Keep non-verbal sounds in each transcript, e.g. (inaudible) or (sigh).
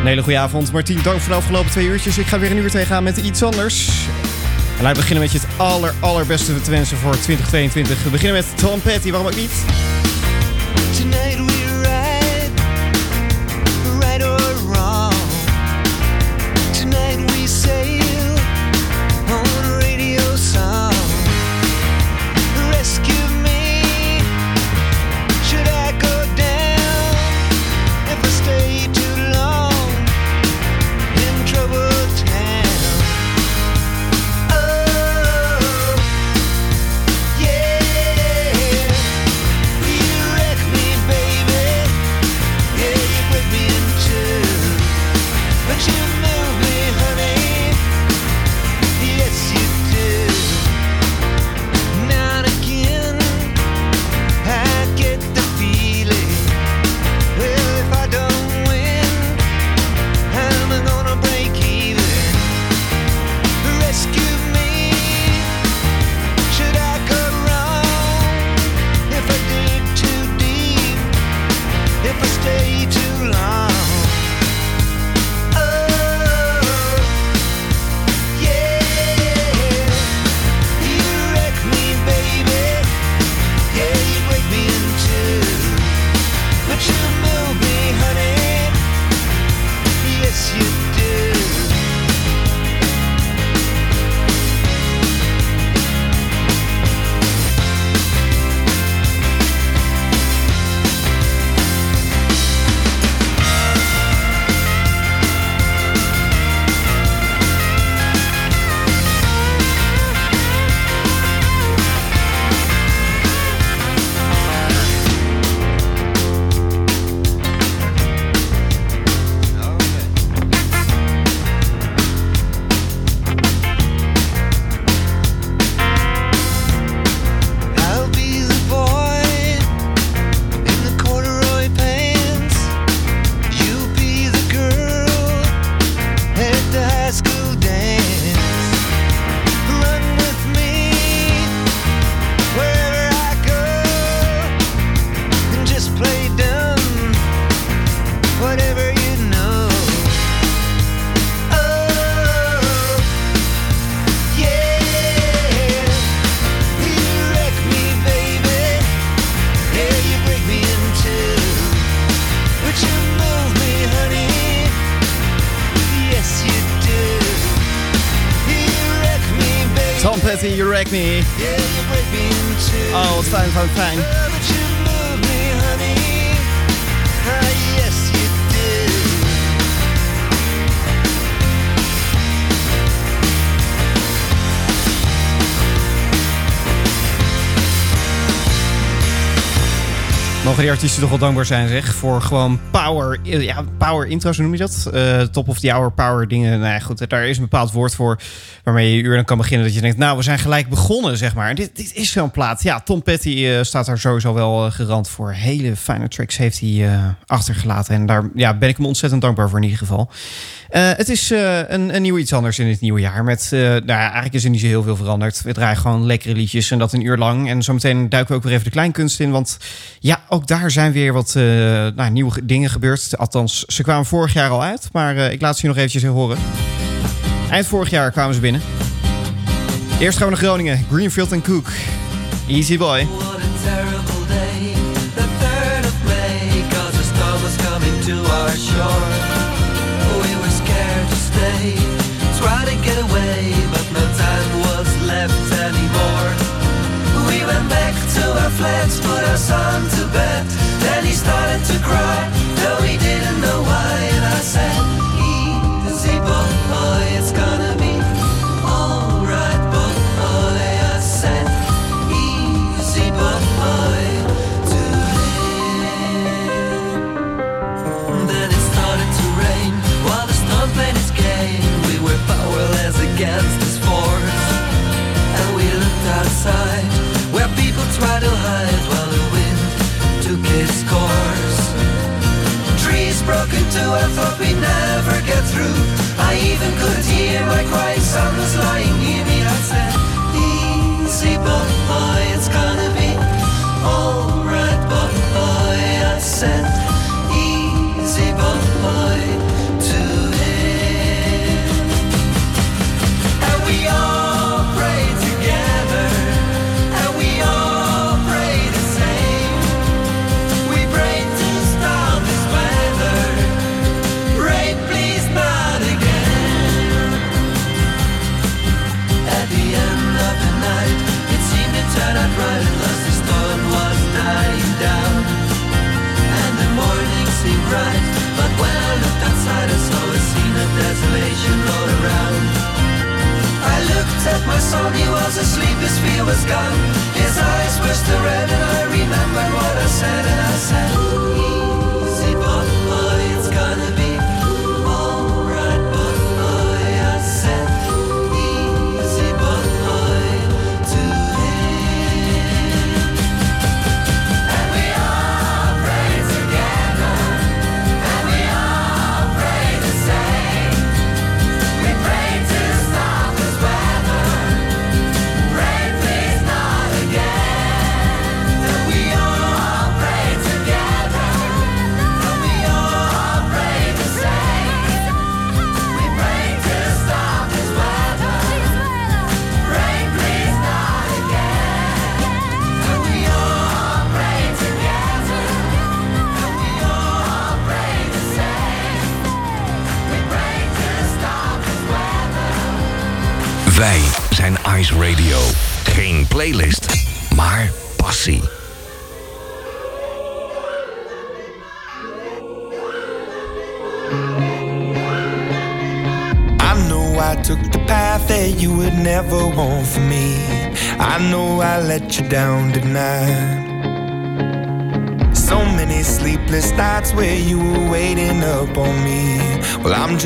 Een hele goede avond. Martien, dank voor de afgelopen twee uurtjes. Ik ga weer een uur tegenaan met iets anders. En we beginnen met je het aller, allerbeste te wensen voor 2022. We beginnen met Tom waarom ook niet? Artiesten toch wel dankbaar zijn, zeg. Voor gewoon power, ja, power intro, zo noem je dat? Eh, top of the hour power dingen. Nou ja, goed, daar is een bepaald woord voor. Waarmee je uur dan kan beginnen. Dat je denkt, nou, we zijn gelijk begonnen, zeg maar. Dit, dit is zo'n plaat. Ja, Tom Petty eh, staat daar sowieso wel eh, garant voor. Hele fijne tracks heeft hij eh, achtergelaten. En daar ja, ben ik hem ontzettend dankbaar voor in ieder geval. Het is een, een nieuw iets anders in het nieuwe jaar. Met, nou ja, eigenlijk is er niet zo heel veel veranderd. We draaien gewoon lekkere liedjes en dat een uur lang. En zometeen duiken we ook weer even de kleinkunst in. Want ja, ook daar zijn weer wat nou, nieuwe ge- dingen gebeurd. Althans, ze kwamen vorig jaar al uit. Maar ik laat ze je nog eventjes horen. Eind vorig jaar kwamen ze binnen. Eerst gaan we naar Groningen. Greenfield en Cook. Easy boy. What a terrible day, the 3rd of May, cause a storm was coming to our shore. We were scared to stay, try to get away, but no time was left anymore. We went back to our flats, put our son to bed, then he started to cry, though he didn't know why, and I said, against this force. And we looked outside, where people try to hide while the wind took its course. Trees broke into I thought we'd never get through. I even could hear my crying son was lying near me. I said, Easy, boy, it's gonna be all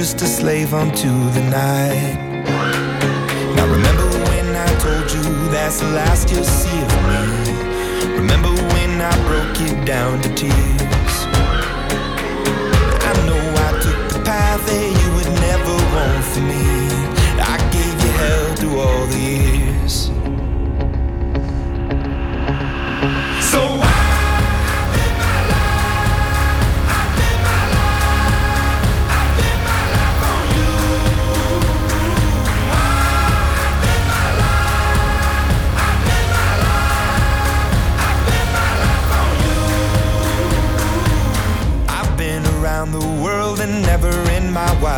just a slave unto the night. Now, remember when I told you that's the last you'll see of me? Remember when I broke you down to tears? I know I took the path that you would never want for me.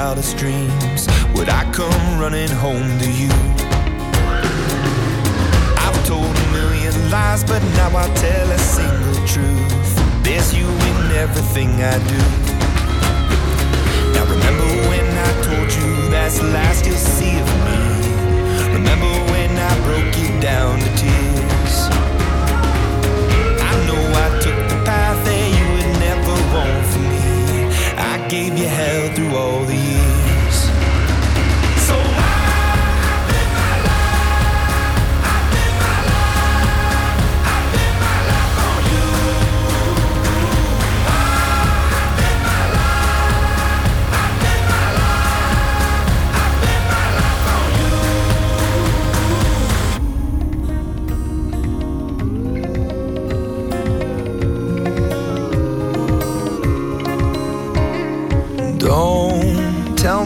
Wildest dreams would I come running home to you. I've told a million lies, but now I tell a single truth. There's you in everything I do. Now remember when I told you that's the last you'll see of me. Remember when I broke you down to tears. I know I took the path that you would never want for me. I gave you hell through all the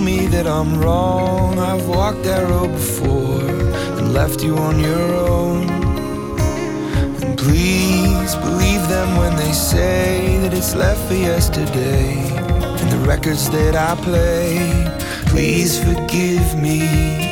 me that I'm wrong. I've walked that road before and left you on your own. And please believe them when they say that it's left for yesterday. And the records that I play, please forgive me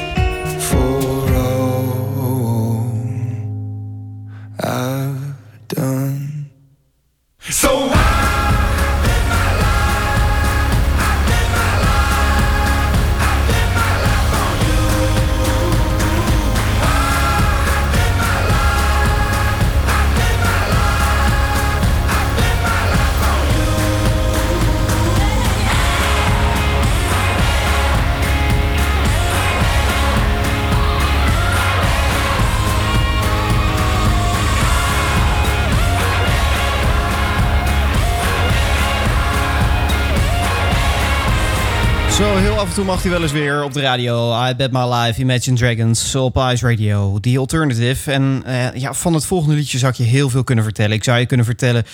toe mag hij wel eens weer op de radio. I Bet My Life, Imagine Dragons op Ice Radio, The Alternative. En eh, ja, van het volgende liedje zou ik je heel veel kunnen vertellen. Ik zou je kunnen vertellen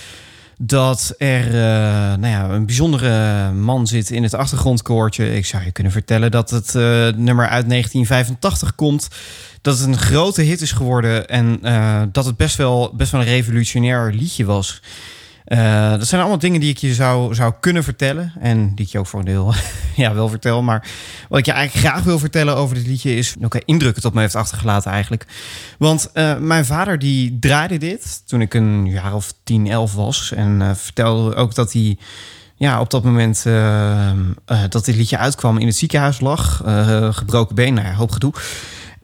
dat er eh, nou ja, een bijzondere man zit in het achtergrondkoortje. Ik zou je kunnen vertellen dat het eh, nummer uit 1985 komt. Dat het een grote hit is geworden en dat het best wel, best wel een revolutionair liedje was. Eh, dat zijn allemaal dingen die ik je zou, zou kunnen vertellen. En die ik je ook voor een deel (laughs) ja, wel vertel. Maar wat ik je eigenlijk graag wil vertellen over dit liedje is... welke indruk het op me heeft achtergelaten eigenlijk. Want eh, mijn vader die draaide dit toen ik een jaar of 10, 11 was. En eh, vertelde ook dat hij ja, op dat moment dat dit liedje uitkwam in het ziekenhuis lag. gebroken been, nou ja, hoop gedoe.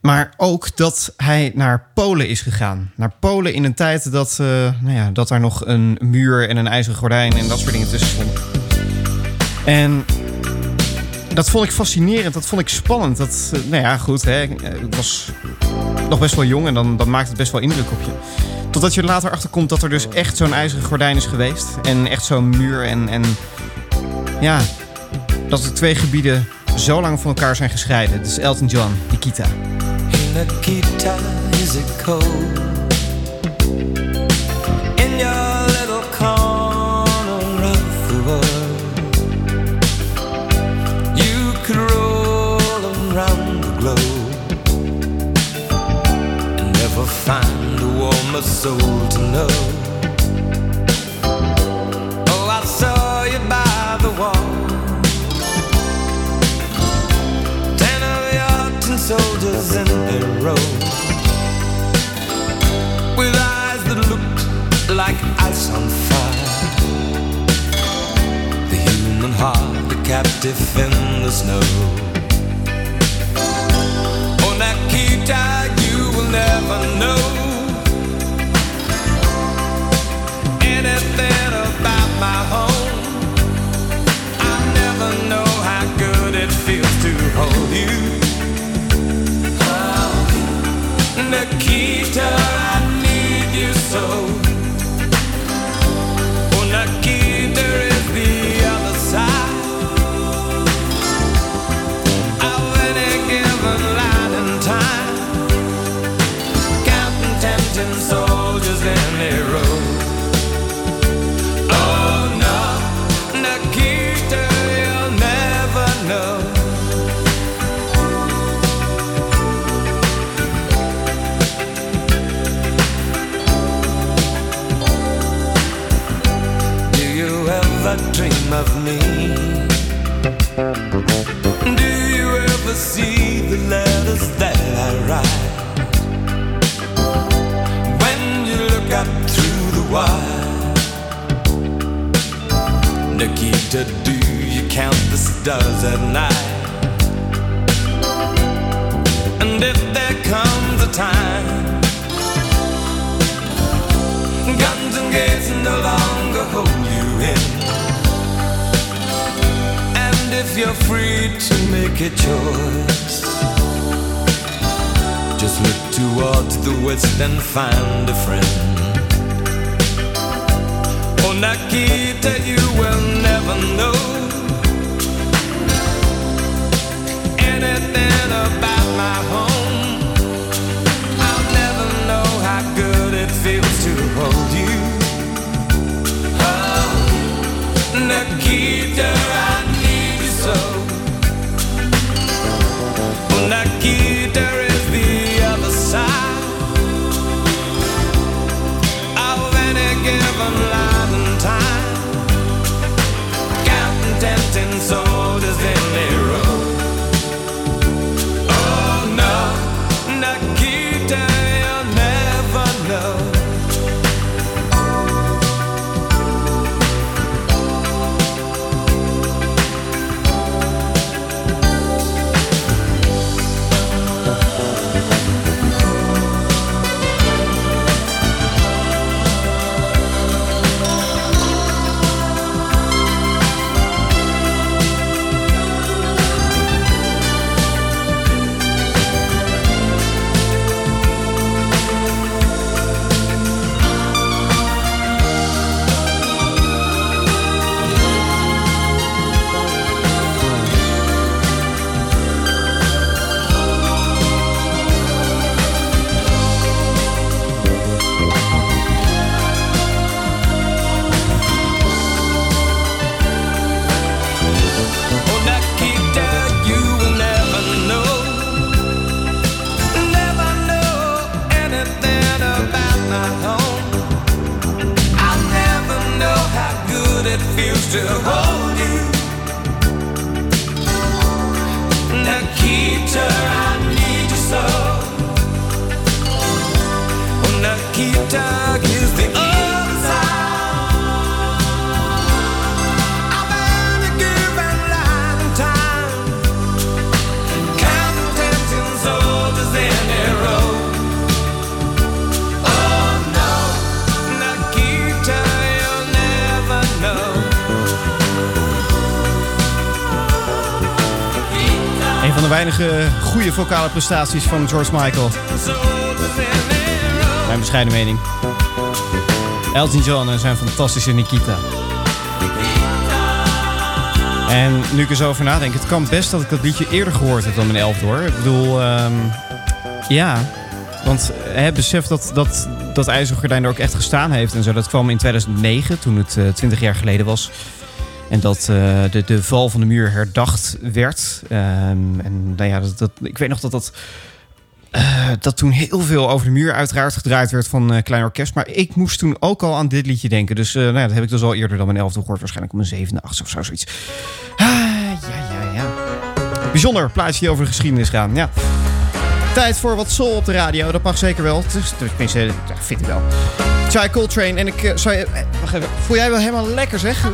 Maar ook dat hij naar Polen is gegaan. Naar Polen in een tijd dat, eh, nou ja, dat daar nog een muur en een ijzeren gordijn en dat soort dingen tussen stonden. En dat vond ik fascinerend, dat vond ik spannend. Dat, eh, nou ja, goed, hè, ik was nog best wel jong en dan, dan maakt het best wel indruk op je. Totdat je er later achterkomt dat er dus echt zo'n ijzeren gordijn is geweest. En echt zo'n muur en, en ja, dat de twee gebieden zo lang van elkaar zijn gescheiden. Dus Elton John, Nikita. Nikita, is it cold? In your little corner of the world, you could roll around the globe and never find a warmer soul to know. Captive in the snow Oh, Nikita, you will never know Anything about my home I never know how good it feels to hold you. Oh, Nikita, I need you so. Up through the wire. Nikita, do you count the stars at night? And if there comes a time Guns and gates no longer hold you in. And if you're free to make a choice Just look towards the west and find a friend Oh, Nikita, you will never know anything about my home. I'll never know how good it feels to hold you. Oh, vocale prestaties van George Michael. Mijn bescheiden mening. Elton John en zijn fantastische Nikita. En nu ik er zo over nadenk, het kan best dat ik dat liedje eerder gehoord heb dan mijn elfde hoor. Ik bedoel, ehm, ja. Want heb besef dat, dat, dat IJzeren Gordijn er ook echt gestaan heeft en zo. Dat kwam in 2009, toen het eh, 20 jaar geleden was. En dat eh, de, de val van de muur herdacht werd. Ehm, en nou ja, dat, ik weet nog dat dat eh, dat toen heel veel over de muur uiteraard gedraaid werd van eh, Klein Orkest. Maar ik moest toen ook al aan dit liedje denken. Dus eh, nou ja, dat heb ik dus al eerder dan mijn elfde gehoord. Waarschijnlijk om mijn zevende, achtste of zo, zoiets. Ah, ja, ja, ja. Bijzonder plaatje over de geschiedenis gaan, ja. Tijd voor wat soul op de radio, dat mag zeker wel. Tenminste, ja, vind ik wel. Chai Coltrane en ik... zou je, wacht even, voel jij wel helemaal lekker zeg?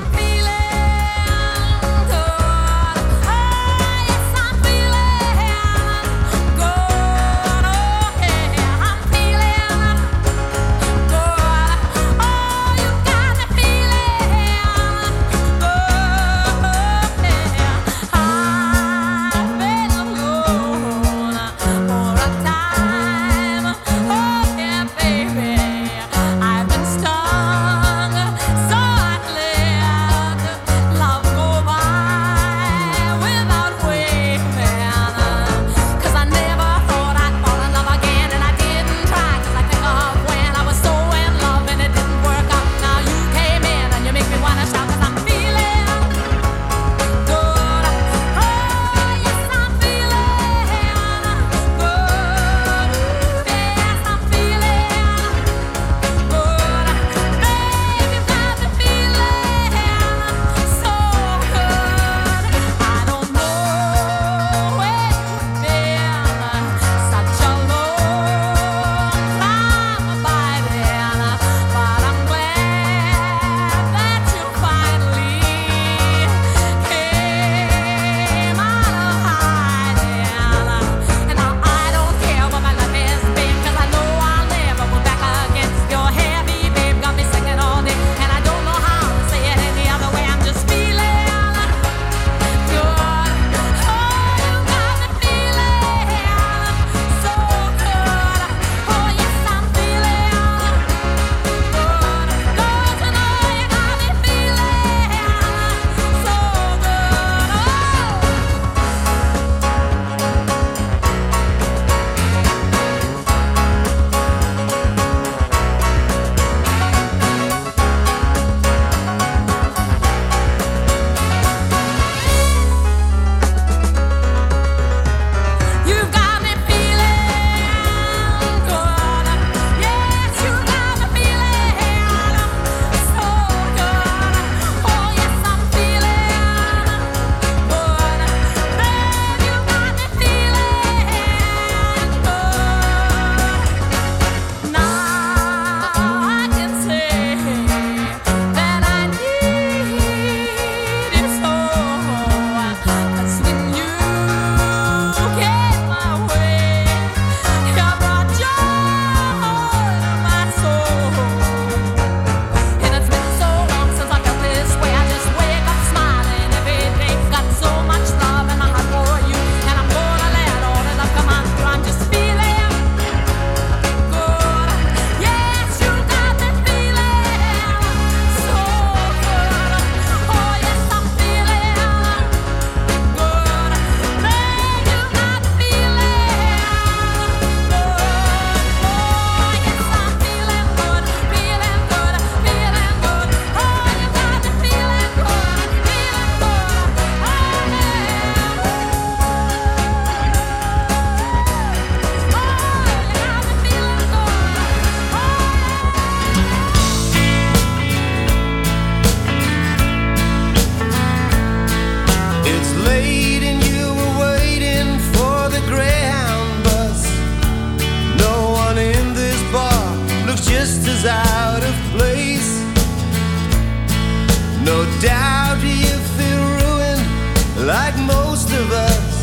Like most of us.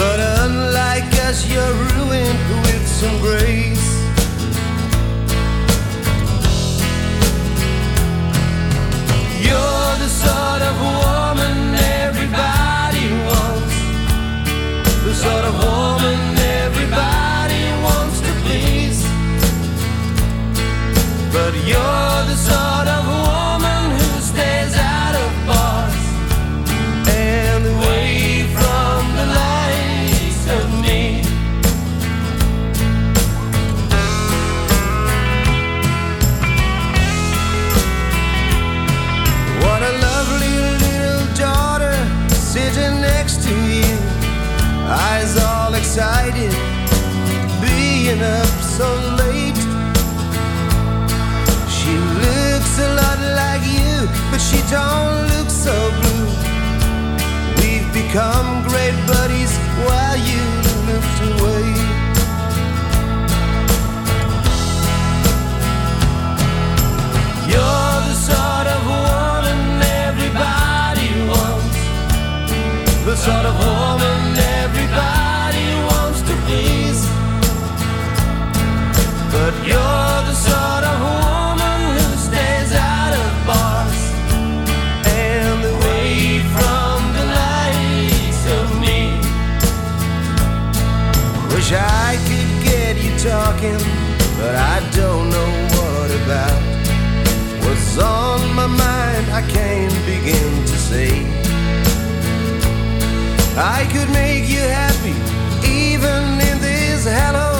But unlike us, you're ruined with some grace. You're the sort of woman everybody wants. The sort of woman everybody wants to please. But you're don't look so blue. We've become great buddies while you looked away. You're the sort of woman everybody wants. The sort of woman everybody wants to please. But you're talking, but I don't know what about. What's on my mind, I can't begin to say. I could make you happy, even in this hallowed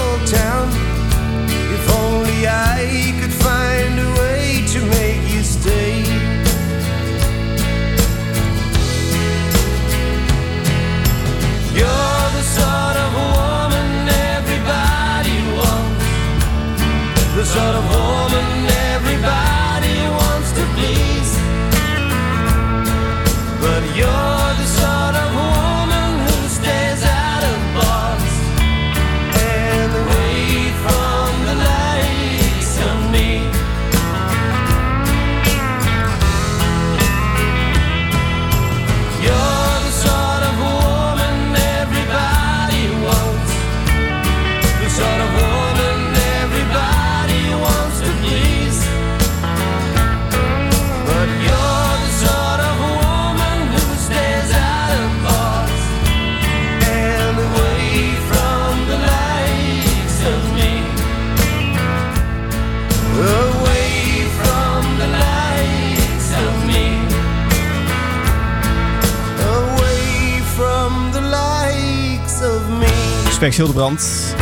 Hildebrand.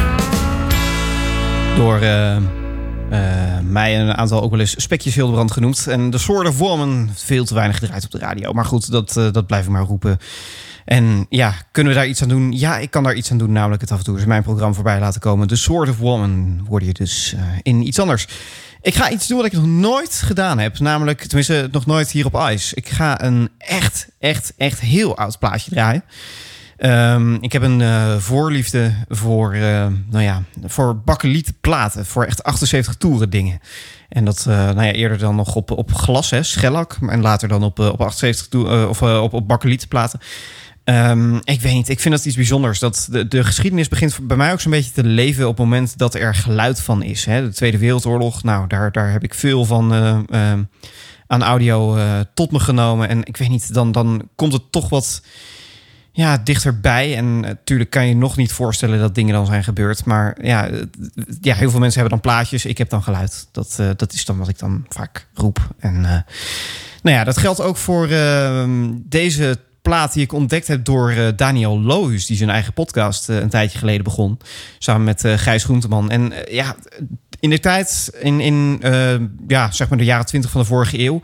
Door eh, eh, mij en een aantal ook wel eens Spekjes Hildebrand genoemd. En The Sword of Woman, veel te weinig gedraaid op de radio. Maar goed, dat, eh, dat blijf ik maar roepen. En ja, kunnen we daar iets aan doen? Ja, ik kan daar iets aan doen, namelijk het af en toe eens mijn programma voorbij laten komen. The Sword of Woman hoorde je dus in iets anders. Ik ga iets doen wat ik nog nooit gedaan heb. Namelijk, tenminste, nog nooit hier op Ice. Ik ga een echt, echt, echt heel oud plaatje draaien. Ehm, ik heb een eh, voorliefde voor, eh, nou ja, voor bakkelieten platen. Voor echt 78 toeren dingen. En dat eh, nou ja, eerder dan nog op, op glas, hè, schellak. En later dan op, op 78 toe, eh, of op, op. Ehm, ik weet niet, ik vind dat iets bijzonders. Dat de, de geschiedenis begint bij mij ook zo'n beetje te leven op het moment dat er geluid van is. Hè. De Tweede Wereldoorlog, nou, daar, daar heb ik veel van eh, ehm, aan audio tot me genomen. En ik weet niet, dan, dan komt het toch wat ja, dichterbij. En natuurlijk kan je nog niet voorstellen dat dingen dan zijn gebeurd. Maar ja, eh, ja heel veel mensen hebben dan plaatjes. Ik heb dan geluid. Dat, eh, dat is dan wat ik dan vaak roep. En eh, nou ja, dat geldt ook voor eh, deze plaat die ik ontdekt heb door eh, Daniel Lohuus... die zijn eigen podcast eh, een tijdje geleden begon. Samen met eh, Gijs Groenteman. En eh, ja, in de tijd, in, in eh, ja, zeg maar de jaren twintig van de vorige eeuw...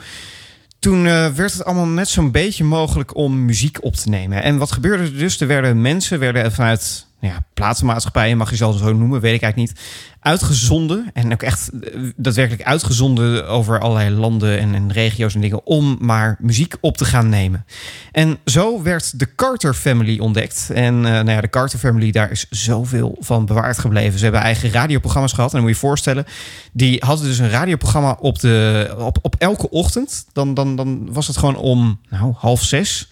Toen eh, werd het allemaal net zo'n beetje mogelijk om muziek op te nemen. En wat gebeurde er dus? Er werden mensen werden vanuit ja, platenmaatschappijen, mag je zelfs zo noemen, weet ik eigenlijk niet, uitgezonden. En ook echt eh, daadwerkelijk uitgezonden over allerlei landen en, en regio's en dingen om maar muziek op te gaan nemen. En zo werd de Carter Family ontdekt. En eh, nou ja, de Carter Family, daar is zoveel van bewaard gebleven. Ze hebben eigen radioprogramma's gehad. En dan moet je je voorstellen, die hadden dus een radioprogramma op, de, op, op elke ochtend. Dan, dan, dan was het gewoon om nou, half zes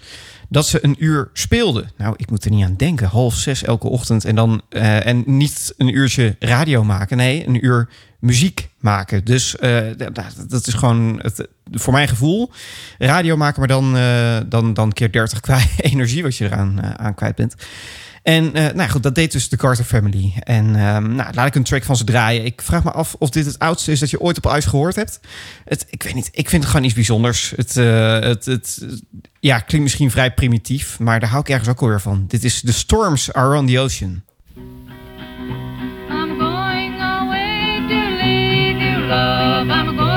dat ze een uur speelden. Nou, ik moet er niet aan denken. Half zes elke ochtend en dan eh, en niet een uurtje radio maken. Nee, een uur muziek maken. Dus eh, dat, is gewoon het, voor mijn gevoel radio maken, maar dan, eh, dan, dan keer 30 (laughs) kwijt energie wat je eraan aan kwijt bent. En eh, nou goed, dat deed dus de Carter Family. En ehm, nou, laat ik een track van ze draaien. Ik vraag me af of dit het oudste is dat je ooit op Ice gehoord hebt. Het, ik weet niet, ik vind het gewoon iets bijzonders. Het, eh, het, het ja, klinkt misschien vrij primitief, maar daar hou ik ergens ook alweer van. Dit is The Storms Are on the Ocean. I'm going to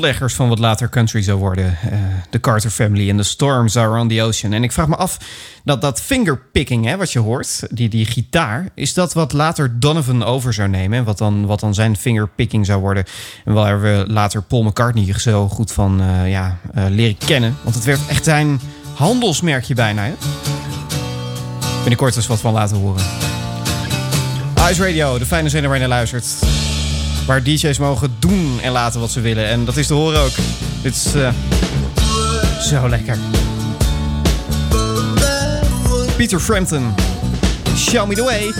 grondleggers van wat later country zou worden. eh, de Carter Family en The Storms Are on the Ocean. En ik vraag me af, dat, dat fingerpicking hè, wat je hoort, die, die gitaar... is dat wat later Donovan over zou nemen? En wat dan, wat dan zijn fingerpicking zou worden? En waar we later Paul McCartney zo goed van eh, ja, eh, leren kennen. Want het werd echt zijn handelsmerkje bijna. Hè? Binnenkort eens wat van laten horen. Ice Radio, de fijne zender waar je naar luistert. Waar DJ's mogen doen en laten wat ze willen. En dat is te horen ook. Dit is eh, zo lekker. Peter Frampton. Show me the way.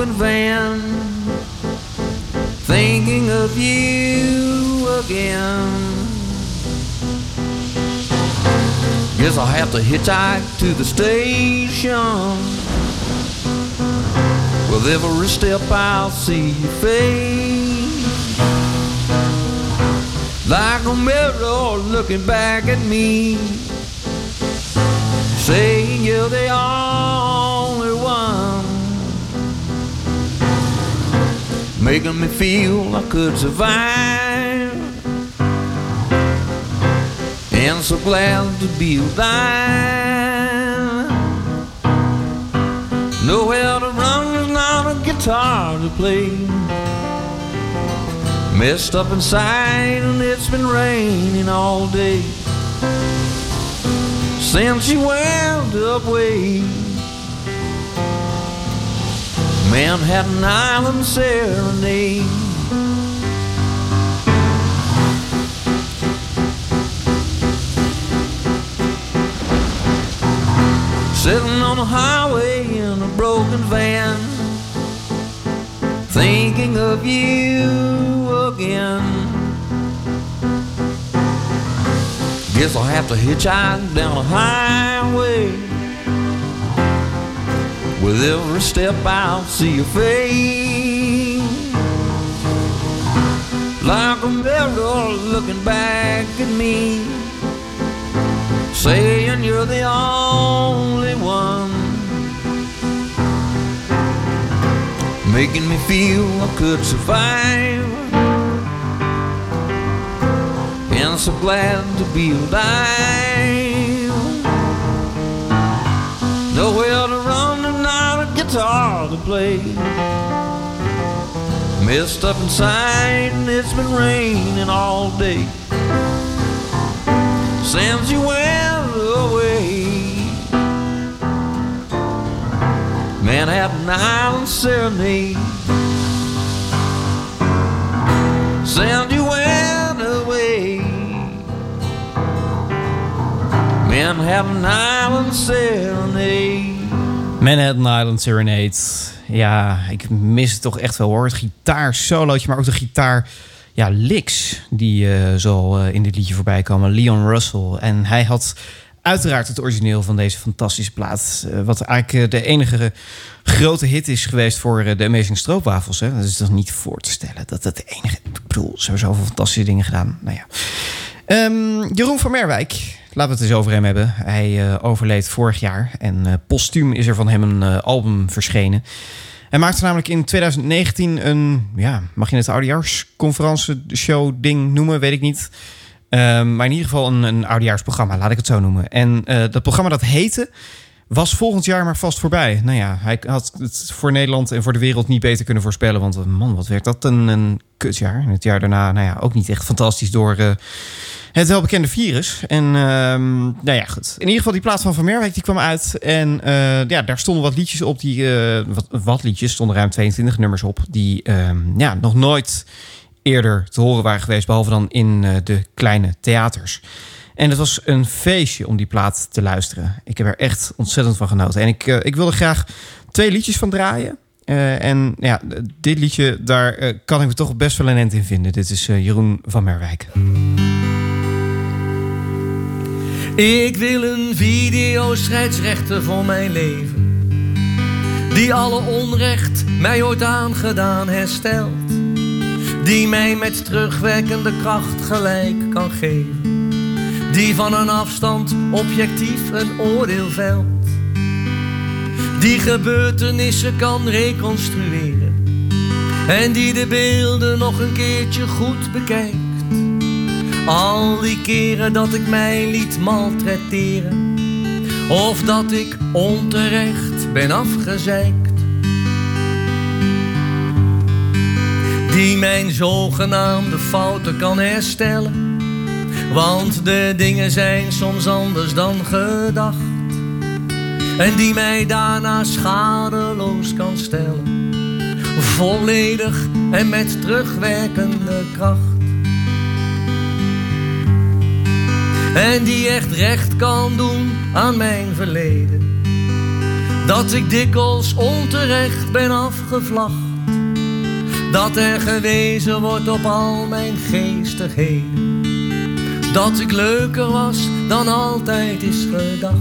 Broken van, thinking of you again. Guess I'll have to hitchhike to the station. With every step I'll see your face. Like a mirror looking back at me. Saying you're the only Making me feel I could survive. And so glad to be alive. Nowhere to run, there's not a guitar to play. Messed up inside, and it's been raining all day. Since you wound up away, Manhattan Island Serenade. Sitting on the highway in a broken van, thinking of you again. Guess I'll have to hitchhike down the highway. With every step I'll see your face. Like a mirror looking back at me. Saying you're the only one. Making me feel I could survive. And so glad to be alive. Nowhere guitar to play messed up inside it's been raining all day since you went away. Manhattan Island Serenade. Since you went away. Manhattan Island Serenade. Manhattan Island Serenade. Ja, ik mis het toch echt wel hoor. Het gitaarsolootje, maar ook de gitaar ja, licks die eh zo eh, in dit liedje voorbij komen. Leon Russell. En hij had uiteraard het origineel van deze fantastische plaat. eh, wat eigenlijk de enige grote hit is geweest voor de Amazing Stroopwafels. Hè? Dat is toch niet voor te stellen dat dat de enige... Ik bedoel, ze hebben zoveel fantastische dingen gedaan. Nou ja. Ehm, Jeroen van Merwijk, laten we het eens over hem hebben. Hij eh, overleed vorig jaar en eh, postuum is er van hem een eh, album verschenen. Hij maakte namelijk in 2019 een, ja, mag je het oudejaarsconferentie show ding noemen, weet ik niet. Ehm, maar in ieder geval een, een oudejaarsprogramma, laat ik het zo noemen. En dat programma dat heette was volgend jaar maar vast voorbij. Nou ja, hij had het voor Nederland en voor de wereld niet beter kunnen voorspellen. Want man, wat werd dat een, een kutjaar. En het jaar daarna, nou ja, ook niet echt fantastisch door eh, het welbekende virus. En ehm, nou ja, goed. In ieder geval die plaat van Van Merwijk, die kwam uit. En eh, ja, daar stonden wat liedjes op. Die, eh, wat, wat liedjes, stonden ruim 22 nummers op. Die ehm, ja, nog nooit eerder te horen waren geweest. Behalve dan in de kleine theaters. En het was een feestje om die plaat te luisteren. Ik heb er echt ontzettend van genoten. En ik, eh, ik wilde graag twee liedjes van draaien. Eh, en ja, dit liedje, daar eh, kan ik me toch best wel een end in vinden. Dit is Jeroen van Merwijk. Ik wil een videoscheidsrechter voor mijn leven. Die alle onrecht mij ooit aangedaan herstelt. Die mij met terugwerkende kracht gelijk kan geven. Die van een afstand objectief een oordeel velt. Die gebeurtenissen kan reconstrueren. En die de beelden nog een keertje goed bekijkt. Al die keren dat ik mij liet maltretteren. Of dat ik onterecht ben afgezeikt. Die mijn zogenaamde fouten kan herstellen. Want de dingen zijn soms anders dan gedacht. En die mij daarna schadeloos kan stellen. Volledig en met terugwerkende kracht. En die echt recht kan doen aan mijn verleden. Dat ik dikwijls onterecht ben afgevlacht. Dat er gewezen wordt op al mijn geestigheden. Dat ik leuker was dan altijd is gedacht.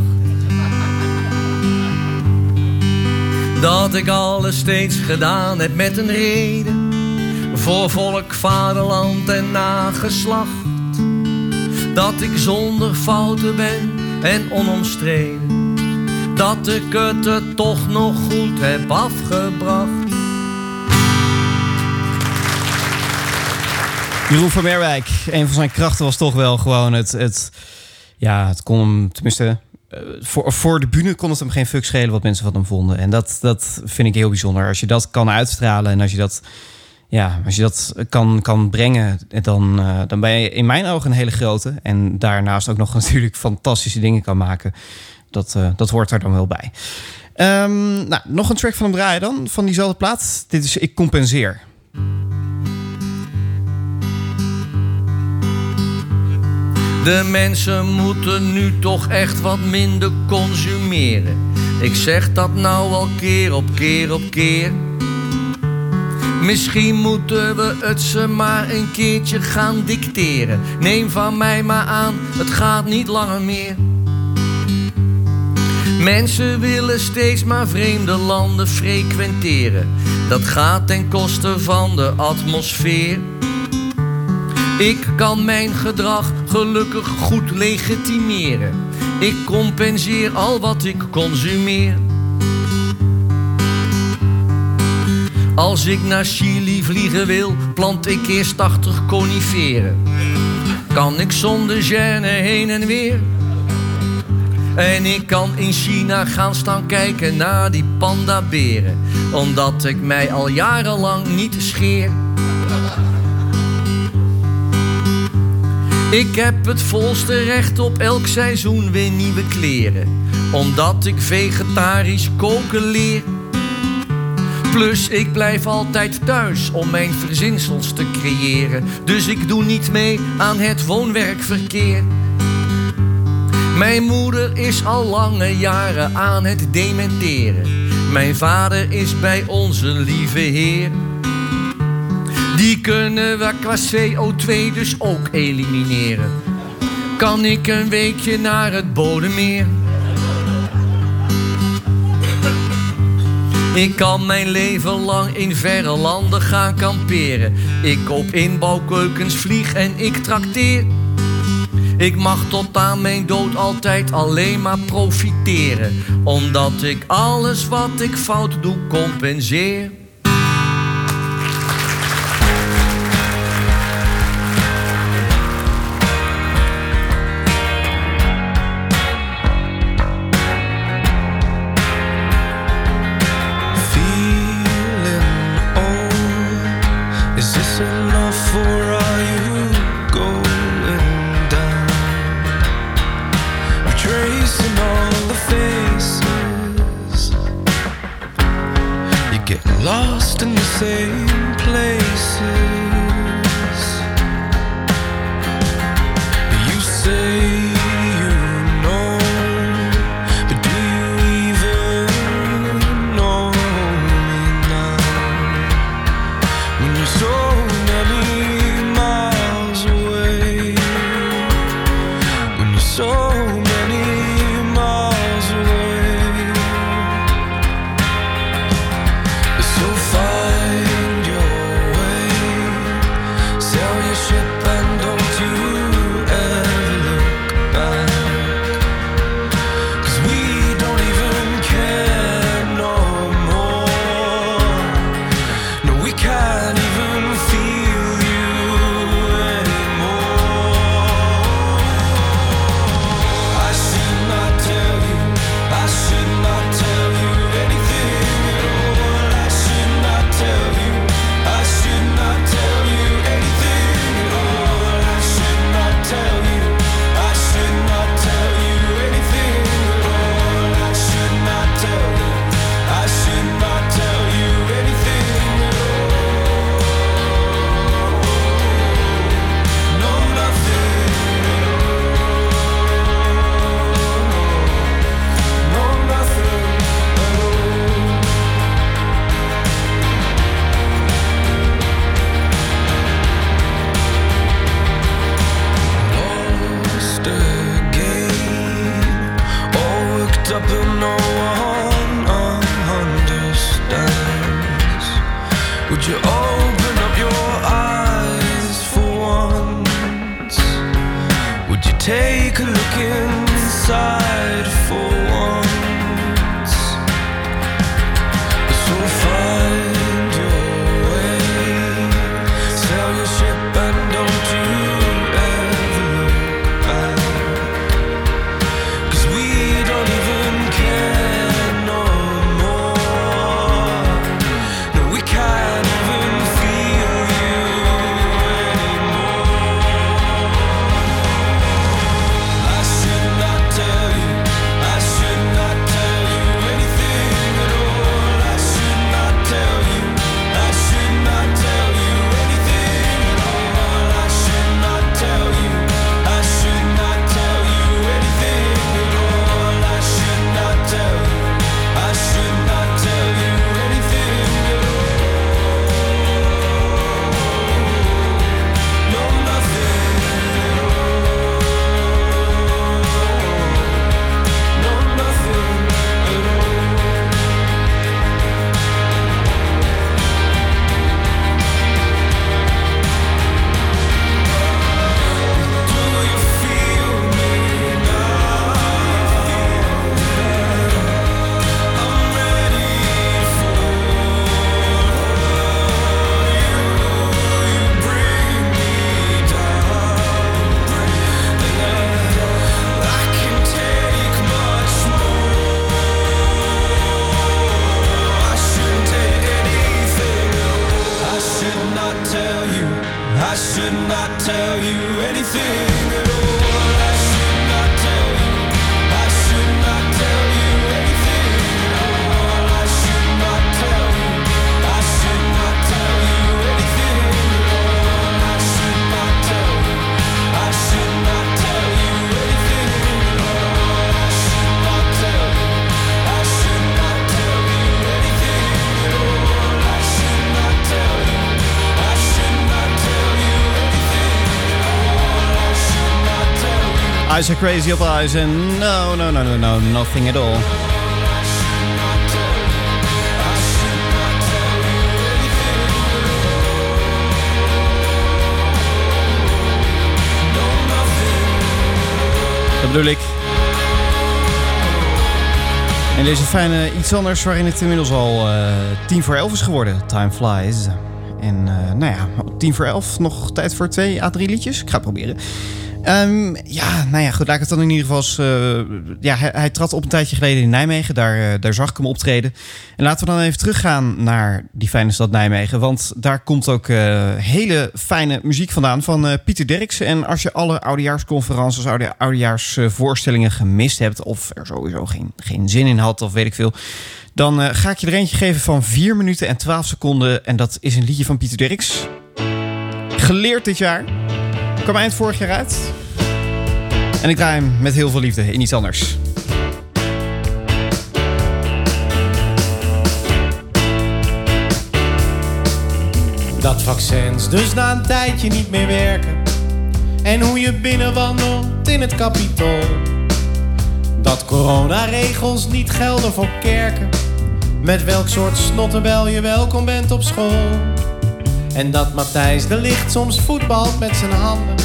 Dat ik alles steeds gedaan heb met een reden. Voor volk, vaderland en nageslacht. Dat ik zonder fouten ben en onomstreden. Dat ik het er toch nog goed heb afgebracht. Jeroen van Merwijk, een van zijn krachten was toch wel gewoon het... het ja, het kon tenminste... eh, voor, voor de bühne kon het hem geen fuck schelen wat mensen van hem vonden. En dat, dat vind ik heel bijzonder. Als je dat kan uitstralen en als je dat, ja, als je dat kan, kan brengen... dan, eh, dan ben je in mijn ogen een hele grote. En daarnaast ook nog (laughs) natuurlijk fantastische dingen kan maken. Dat, eh, dat hoort er dan wel bij. Ehm, nou, nog een track van hem draaien dan, van diezelfde plaat. Dit is Ik Compenseer. De mensen moeten nu toch echt wat minder consumeren. Ik zeg dat nou al keer op keer op keer. Misschien moeten we het ze maar een keertje gaan dicteren. Neem van mij maar aan, het gaat niet langer meer. Mensen willen steeds maar vreemde landen frequenteren. Dat gaat ten koste van de atmosfeer. Ik kan mijn gedrag gelukkig goed legitimeren. Ik compenseer al wat ik consumeer. Als ik naar Chili vliegen wil, plant ik eerst 80 coniferen. Kan ik zonder gêne heen en weer? En ik kan in China gaan staan kijken naar die pandaberen. Omdat ik mij al jarenlang niet scheer. Ik heb het volste recht op elk seizoen weer nieuwe kleren. Omdat ik vegetarisch koken leer. Plus ik blijf altijd thuis om mijn verzinsels te creëren. Dus ik doe niet mee aan het woon-werkverkeer. Mijn moeder is al lange jaren aan het dementeren. Mijn vader is bij onze lieve Heer. Die kunnen we qua CO2 dus ook elimineren. Kan ik een weekje naar het Bodemeer? Ik kan mijn leven lang in verre landen gaan kamperen. Ik koop inbouwkeukens, vlieg en ik trakteer. Ik mag tot aan mijn dood altijd alleen maar profiteren. Omdat ik alles wat ik fout doe compenseer. Eyes are crazy op eyes en no, no, no, no, no, nothing at all. Dat bedoel ik. En deze fijne iets anders waarin het inmiddels al eh tien voor elf is geworden. Time flies. En eh, nou ja, tien voor elf nog tijd voor twee à drie liedjes. Ik ga het proberen. Ehm, ja, nou ja, goed. Laat ik het dan in ieder geval eens, eh, ja, hij, trad op een tijdje geleden in Nijmegen. Daar, eh, daar zag ik hem optreden. En laten we dan even teruggaan naar die fijne stad Nijmegen. Want daar komt ook eh, hele fijne muziek vandaan van Pieter Derksen. En als je alle oudejaarsconferences, oude, oudejaarsvoorstellingen gemist hebt... of er sowieso geen, geen zin in had of weet ik veel... dan ga ik je er eentje geven van 4 minuten en 12 seconden. En dat is een liedje van Pieter Derks. Geleerd dit jaar. Kwam eind vorig jaar uit. En ik draai hem met heel veel liefde in iets anders. Dat vaccins dus na een tijdje niet meer werken. En hoe je binnenwandelt in het kapitool. Dat coronaregels niet gelden voor kerken. Met welk soort snottenbel je welkom bent op school. En dat Matthijs de Licht soms voetbalt met zijn handen.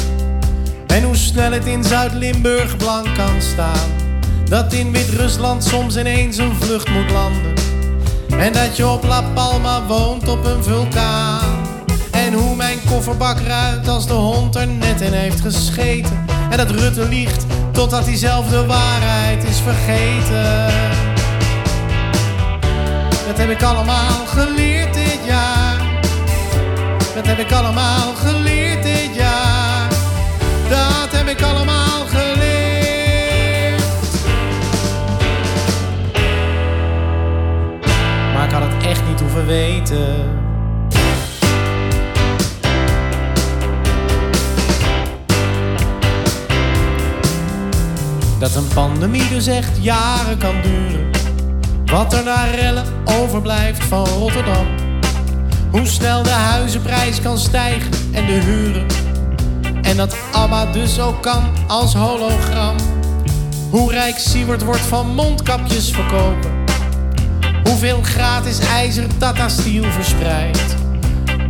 En hoe snel het in Zuid-Limburg blank kan staan. Dat in Wit-Rusland soms ineens een vlucht moet landen. En dat je op La Palma woont op een vulkaan. En hoe mijn kofferbak ruikt als de hond er net in heeft gescheten. En dat Rutte liegt totdat hij zelf de waarheid is vergeten. Dat heb ik allemaal geleerd dit jaar. Dat heb ik allemaal geleerd dit jaar. Heb ik allemaal geleerd. Maar ik had het echt niet hoeven weten. Dat een pandemie dus echt jaren kan duren. Wat er na rellen overblijft van Rotterdam. Hoe snel de huizenprijs kan stijgen en de huren. En dat ABBA dus ook kan als hologram. Hoe rijk Siewert wordt van mondkapjes verkopen. Hoeveel gratis ijzer Tata Steel verspreidt.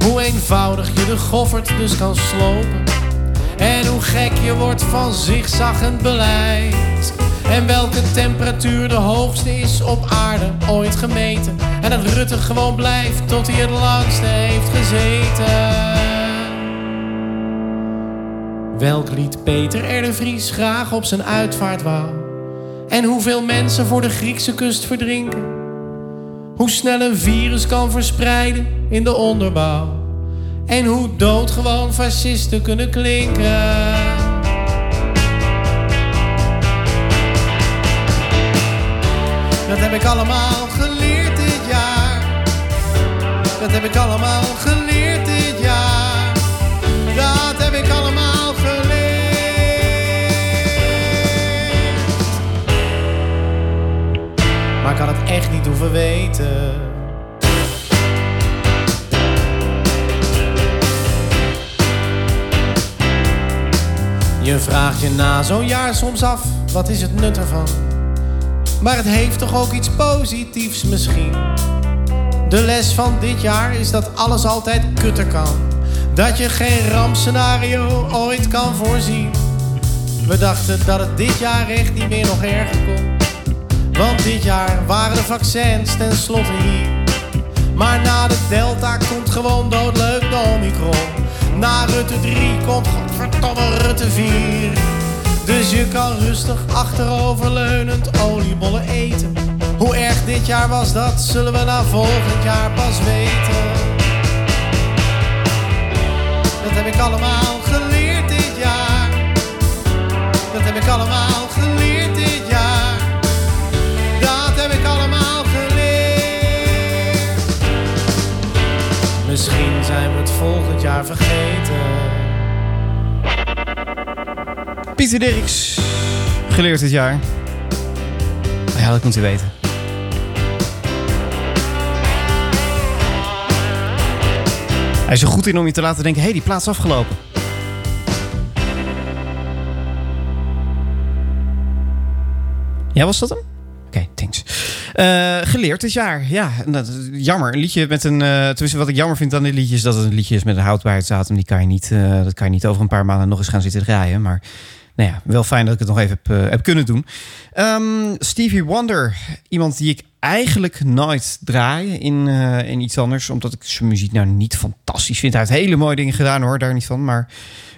Hoe eenvoudig je de goffert dus kan slopen. En hoe gek je wordt van zigzaggend beleid. En welke temperatuur de hoogste is op aarde ooit gemeten. En dat Rutte gewoon blijft tot hij het langste heeft gezeten. Welk lied Peter R. Vries graag op zijn uitvaart wou. En hoeveel mensen voor de Griekse kust verdrinken. Hoe snel een virus kan verspreiden in de onderbouw. En hoe doodgewoon fascisten kunnen klinken. Dat heb ik allemaal geleerd dit jaar. Dat heb ik allemaal geleerd dit jaar. Ik had het echt niet hoeven weten. Je vraagt je na zo'n jaar soms af, wat is het nut ervan? Maar het heeft toch ook iets positiefs misschien. De les van dit jaar is dat alles altijd kutter kan. Dat je geen rampscenario ooit kan voorzien. We dachten dat het dit jaar echt niet meer nog erger kon. Want dit jaar waren de vaccins tenslotte hier. Maar na de Delta komt gewoon doodleuk de Omicron. Na Rutte 3 komt godverdomme Rutte 4. Dus je kan rustig achteroverleunend oliebollen eten. Hoe erg dit jaar was, dat zullen we na volgend jaar pas weten. Dat heb ik allemaal geleerd dit jaar. Dat heb ik allemaal Misschien zijn we het volgend jaar vergeten. Pieter Dirks, geleerd dit jaar. Ja, dat moet u weten. Hij is er goed in om je te laten denken... hé, hey, die plaats afgelopen. Ja, was dat hem? Eh, geleerd dit jaar. Ja, jammer. Een liedje met een... eh tenminste, wat ik jammer vind aan dit liedje... is dat het een liedje is met een houdbaarheidsdatum. Die kan je niet, eh, dat kan je niet over een paar maanden nog eens gaan zitten draaien. Maar nou ja, wel fijn dat ik het nog even heb, heb kunnen doen. Ehm, Stevie Wonder. Iemand die ik eigenlijk nooit draai in, eh, in iets anders. Omdat ik zijn muziek nou niet fantastisch vind. Hij heeft hele mooie dingen gedaan hoor, daar niet van. Maar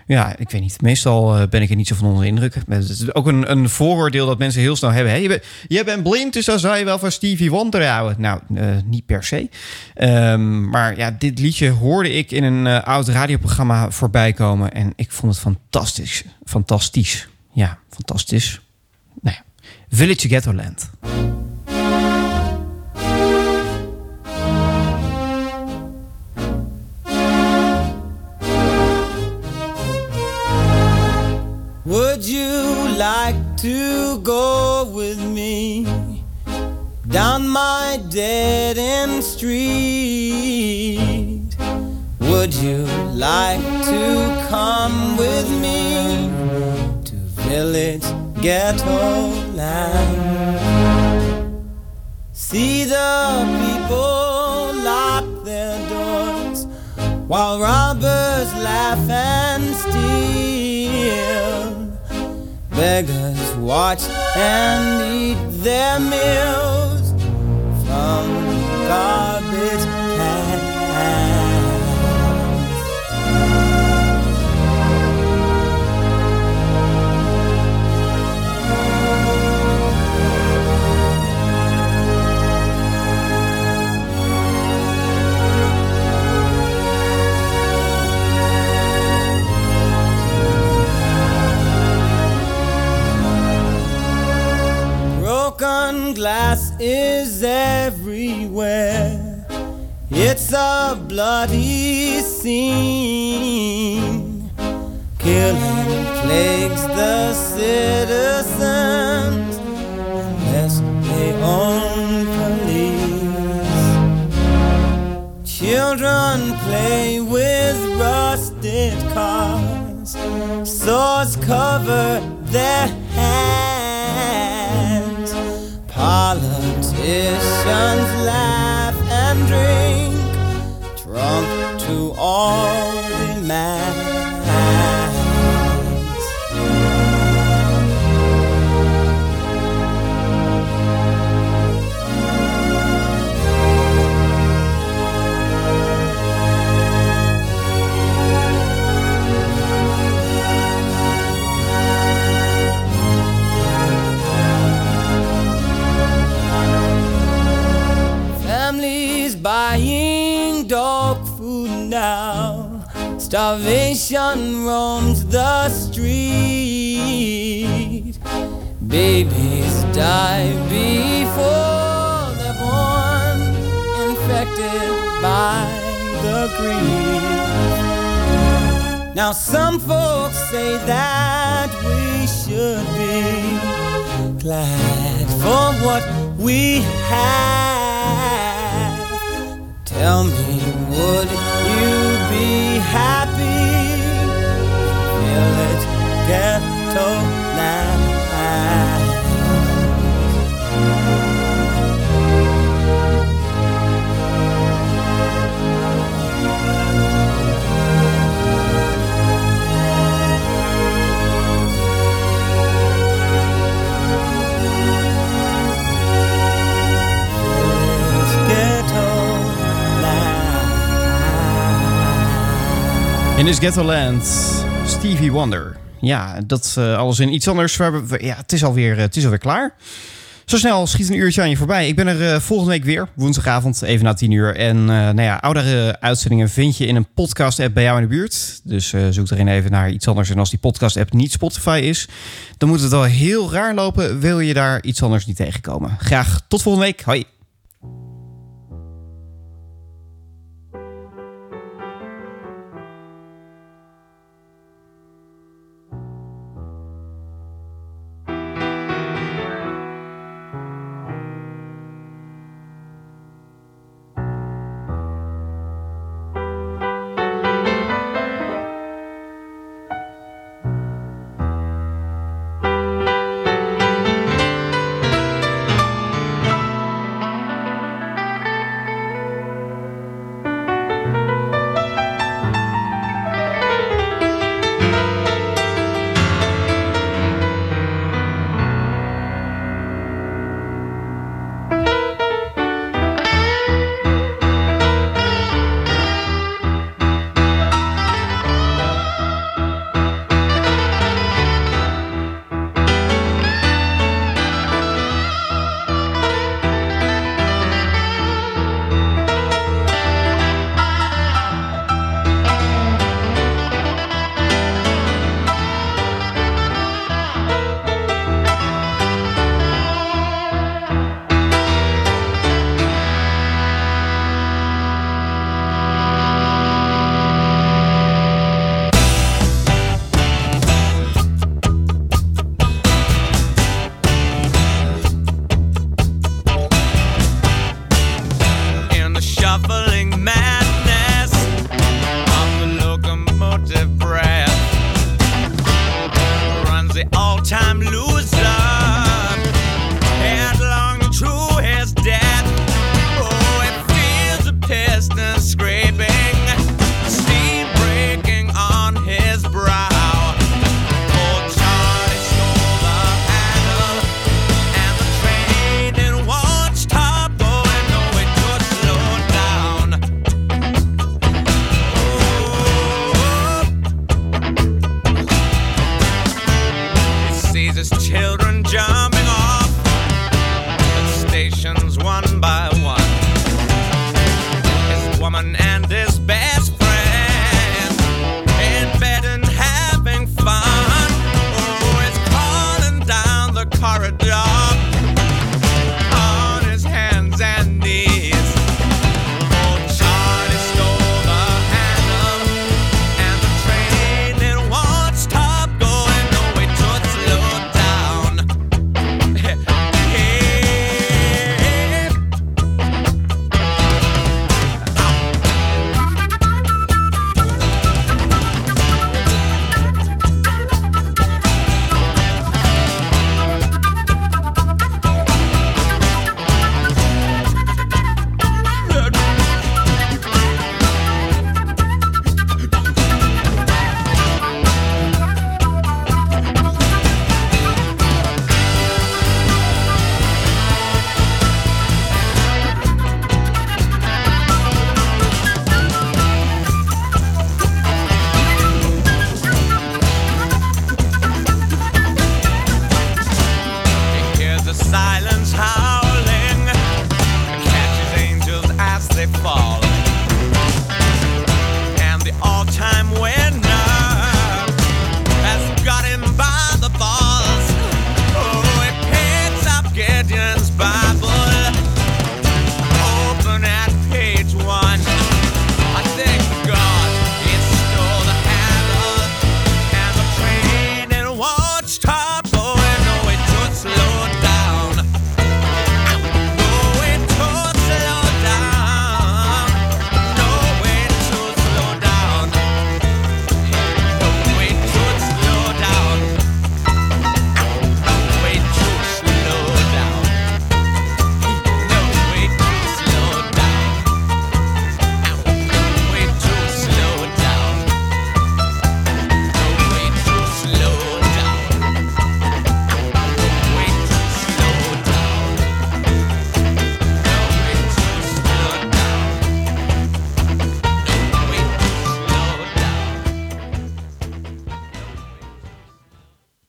ja, ik weet niet. Meestal eh, ben ik er niet zo van onder de indruk. Het is ook een, een vooroordeel dat mensen heel snel hebben. Je, bent, je bent blind, dus dan zou je wel van Stevie Wonder houden. Nou, eh, niet per se. Ehm, maar ja, dit liedje hoorde ik in een oud radioprogramma voorbij komen. En ik vond het fantastisch. Fantastisch. Ja, fantastisch. Nou ja. Village Ghettoland. Would like to go with me down my dead end street? Would you like to come with me to village ghetto land? See the people lock their doors while robbers laugh and steal. Beggars watch and eat their meals from garbage glad for what we have. Tell me, would you be happy? Village ghetto In this ghetto land, Stevie Wonder. Ja, dat eh, alles in iets anders. We ja, het, is alweer, eh, het is alweer klaar. Zo snel schiet een uurtje aan je voorbij. Ik ben er eh, volgende week weer, woensdagavond, even na 10 uur. En eh, nou ja, oudere uitzendingen vind je in een podcast-app bij jou in de buurt. Dus zoek erin even naar iets anders. En als die podcast-app niet Spotify is, dan moet het wel heel raar lopen. Wil je daar iets anders niet tegenkomen? Graag tot volgende week. Hoi.